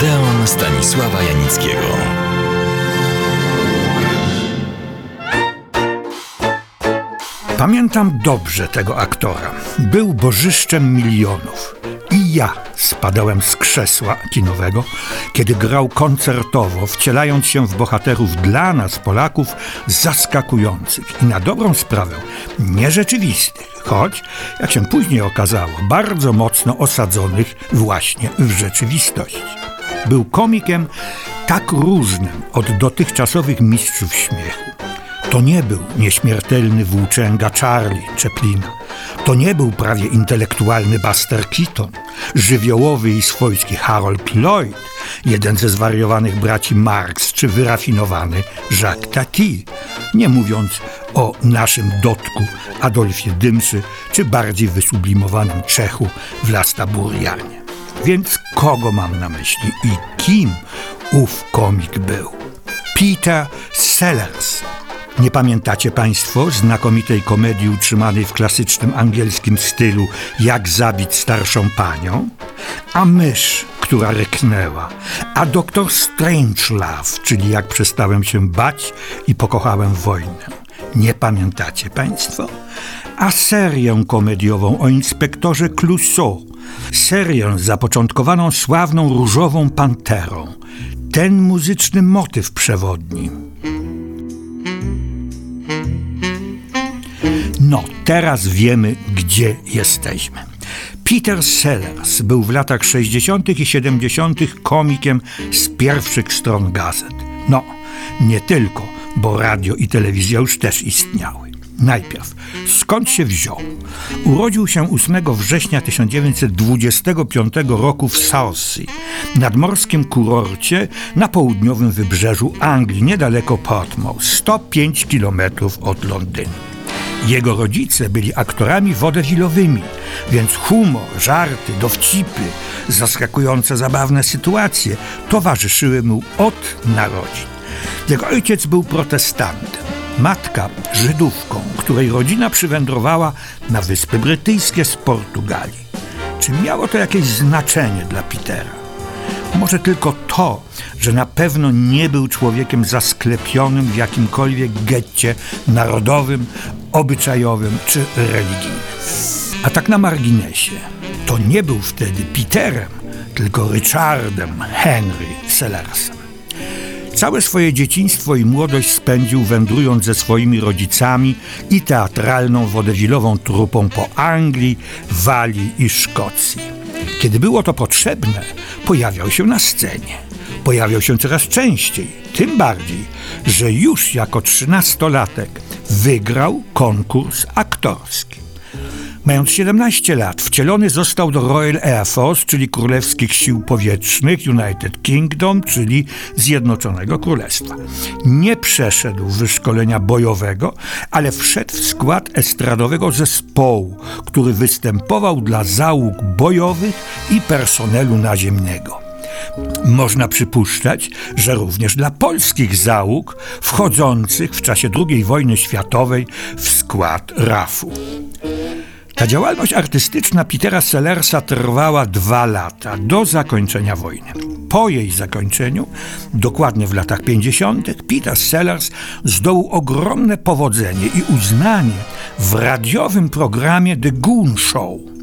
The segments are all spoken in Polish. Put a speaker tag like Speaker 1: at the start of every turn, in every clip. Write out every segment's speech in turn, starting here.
Speaker 1: Odeon Stanisława Janickiego.
Speaker 2: Pamiętam dobrze tego aktora. Był bożyszczem milionów. I ja spadałem z krzesła kinowego, kiedy grał koncertowo, wcielając się w bohaterów dla nas, Polaków, zaskakujących i na dobrą sprawę nierzeczywistych, choć, jak się później okazało, bardzo mocno osadzonych właśnie w rzeczywistości. Był komikiem tak różnym od dotychczasowych mistrzów śmiechu. To nie był nieśmiertelny włóczęga Charlie Chaplina. To nie był prawie intelektualny Buster Keaton, żywiołowy i swojski Harold Lloyd, jeden ze zwariowanych braci Marx czy wyrafinowany Jacques Tati, nie mówiąc o naszym dotku Adolfie Dymszy czy bardziej wysublimowanym Czechu Vlasta Burjanie. Więc kogo mam na myśli i kim ów komik był? Peter Sellers. Nie pamiętacie Państwo znakomitej komedii utrzymanej w klasycznym angielskim stylu Jak zabić starszą panią? A mysz, która ryknęła, a doktor Strangelove, czyli Jak przestałem się bać i pokochałem wojnę. Nie pamiętacie Państwo? A serię komediową o inspektorze Clouseau, serię zapoczątkowaną sławną Różową Panterą. Ten muzyczny motyw przewodni. No, teraz wiemy, gdzie jesteśmy. Peter Sellers był w latach 60. i 70. komikiem z pierwszych stron gazet. No, nie tylko, bo radio i telewizja już też istniały. Najpierw, skąd się wziął? Urodził się 8 września 1925 roku w Southsea, nadmorskim kurorcie na południowym wybrzeżu Anglii, niedaleko Portsmouth, 105 km od Londynu. Jego rodzice byli aktorami wodewilowymi, więc humor, żarty, dowcipy, zaskakujące zabawne sytuacje towarzyszyły mu od narodzin. Jego ojciec był protestantem, matka Żydówką, której rodzina przywędrowała na Wyspy Brytyjskie z Portugalii. Czy miało to jakieś znaczenie dla Petera? Może tylko to, że na pewno nie był człowiekiem zasklepionym w jakimkolwiek getcie narodowym, obyczajowym czy religijnym. A tak na marginesie, to nie był wtedy Peterem, tylko Richardem Henry Sellersem. Całe swoje dzieciństwo i młodość spędził wędrując ze swoimi rodzicami i teatralną wodewilową trupą po Anglii, Walii i Szkocji. Kiedy było to potrzebne, pojawiał się na scenie. Pojawiał się coraz częściej, tym bardziej, że już jako trzynastolatek wygrał konkurs aktorski. Mając 17 lat, wcielony został do Royal Air Force, czyli Królewskich Sił Powietrznych United Kingdom, czyli Zjednoczonego Królestwa. Nie przeszedł wyszkolenia bojowego, ale wszedł w skład estradowego zespołu, który występował dla załóg bojowych i personelu naziemnego. Można przypuszczać, że również dla polskich załóg wchodzących w czasie II wojny światowej w skład RAF-u. Ta działalność artystyczna Petera Sellersa trwała dwa lata, do zakończenia wojny. Po jej zakończeniu, dokładnie w latach 50., Peter Sellers zdołał ogromne powodzenie i uznanie w radiowym programie The Goon Show.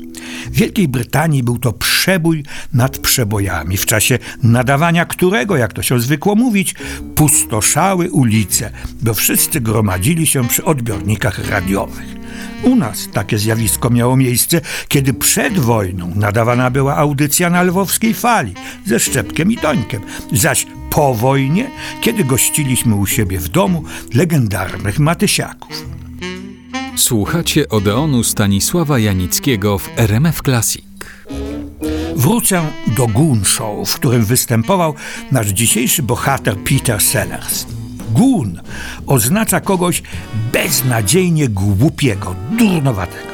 Speaker 2: W Wielkiej Brytanii był to przebój nad przebojami, w czasie nadawania którego, jak to się zwykło mówić, pustoszały ulice, bo wszyscy gromadzili się przy odbiornikach radiowych. U nas takie zjawisko miało miejsce, kiedy przed wojną nadawana była audycja na lwowskiej fali ze Szczepkiem i Dońkiem, zaś po wojnie, kiedy gościliśmy u siebie w domu legendarnych Matysiaków.
Speaker 1: Słuchacie Odeonu Stanisława Janickiego w RMF Classic.
Speaker 2: Wrócę do Goon Show, w którym występował nasz dzisiejszy bohater Peter Sellers. Goon oznacza kogoś beznadziejnie głupiego, durnowatego.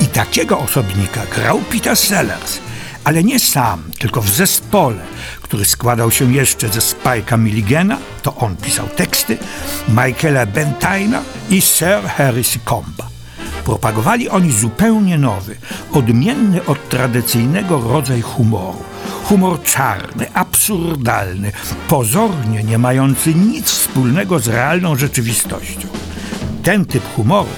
Speaker 2: I takiego osobnika grał Peter Sellers, ale nie sam, tylko w zespole, który składał się jeszcze ze Spike'a Milligana, to on pisał teksty, Michaela Bentaina i Sir Harris Comba. Propagowali oni zupełnie nowy, odmienny od tradycyjnego rodzaj humoru. Humor czarny, absurdalny, pozornie nie mający nic wspólnego z realną rzeczywistością. Ten typ humoru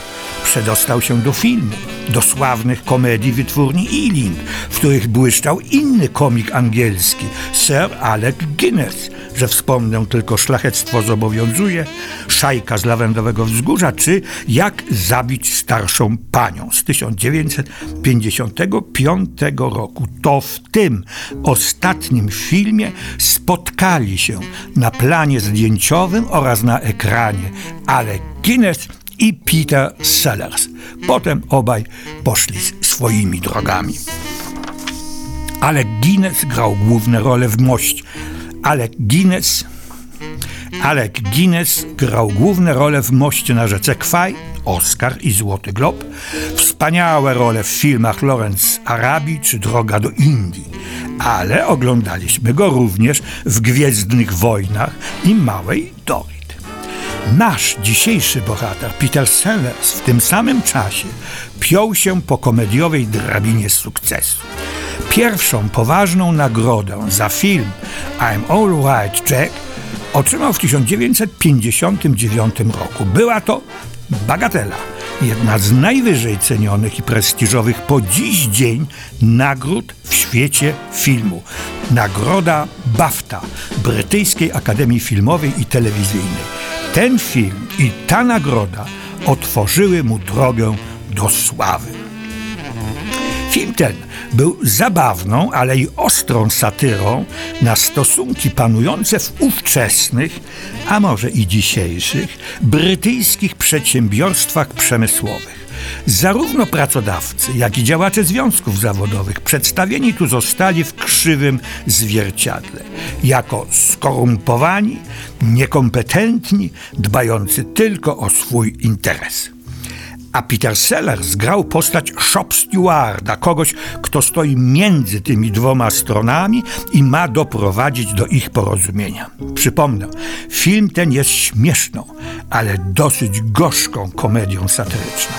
Speaker 2: przedostał się do filmu, do sławnych komedii wytwórni Ealing, w których błyszczał inny komik angielski, Sir Alec Guinness, że wspomnę tylko Szlachectwo zobowiązuje, Szajka z Lawendowego Wzgórza, czy Jak zabić starszą panią z 1955 roku. To w tym ostatnim filmie spotkali się na planie zdjęciowym oraz na ekranie Alec Guinness i Peter Sellers. Potem obaj poszli swoimi drogami. Ale Guinness grał główne role w moście. Ale Guinness Alec Guinness grał główne role w Moście na rzece Kwaj, Oscar i Złoty Glob, wspaniałe role w filmach Lawrence Arabii czy Droga do Indii, ale oglądaliśmy go również w Gwiezdnych Wojnach i Małej Dory. Nasz dzisiejszy bohater, Peter Sellers, w tym samym czasie piął się po komediowej drabinie sukcesu. Pierwszą poważną nagrodę za film I'm All Right Jack otrzymał w 1959 roku. Była to bagatela, jedna z najwyżej cenionych i prestiżowych po dziś dzień nagród w świecie filmu. Nagroda BAFTA, Brytyjskiej Akademii Filmowej i Telewizyjnej. Ten film i ta nagroda otworzyły mu drogę do sławy. Film ten był zabawną, ale i ostrą satyrą na stosunki panujące w ówczesnych, a może i dzisiejszych, brytyjskich przedsiębiorstwach przemysłowych. Zarówno pracodawcy, jak i działacze związków zawodowych przedstawieni tu zostali w krzywym zwierciadle, jako skorumpowani, niekompetentni, dbający tylko o swój interes. A Peter Sellers grał postać shop stewarda, kogoś, kto stoi między tymi dwoma stronami i ma doprowadzić do ich porozumienia. Przypomnę, film ten jest śmieszną, ale dosyć gorzką komedią satyryczną.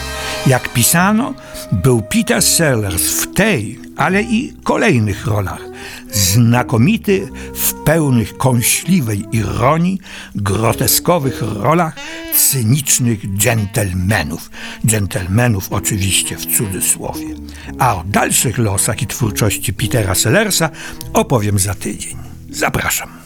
Speaker 2: Jak pisano, był Peter Sellers w tej, ale i kolejnych rolach. Znakomity w pełnych kąśliwej ironii, groteskowych rolach cynicznych dżentelmenów. Dżentelmenów oczywiście w cudzysłowie. A o dalszych losach i twórczości Petera Sellersa opowiem za tydzień. Zapraszam.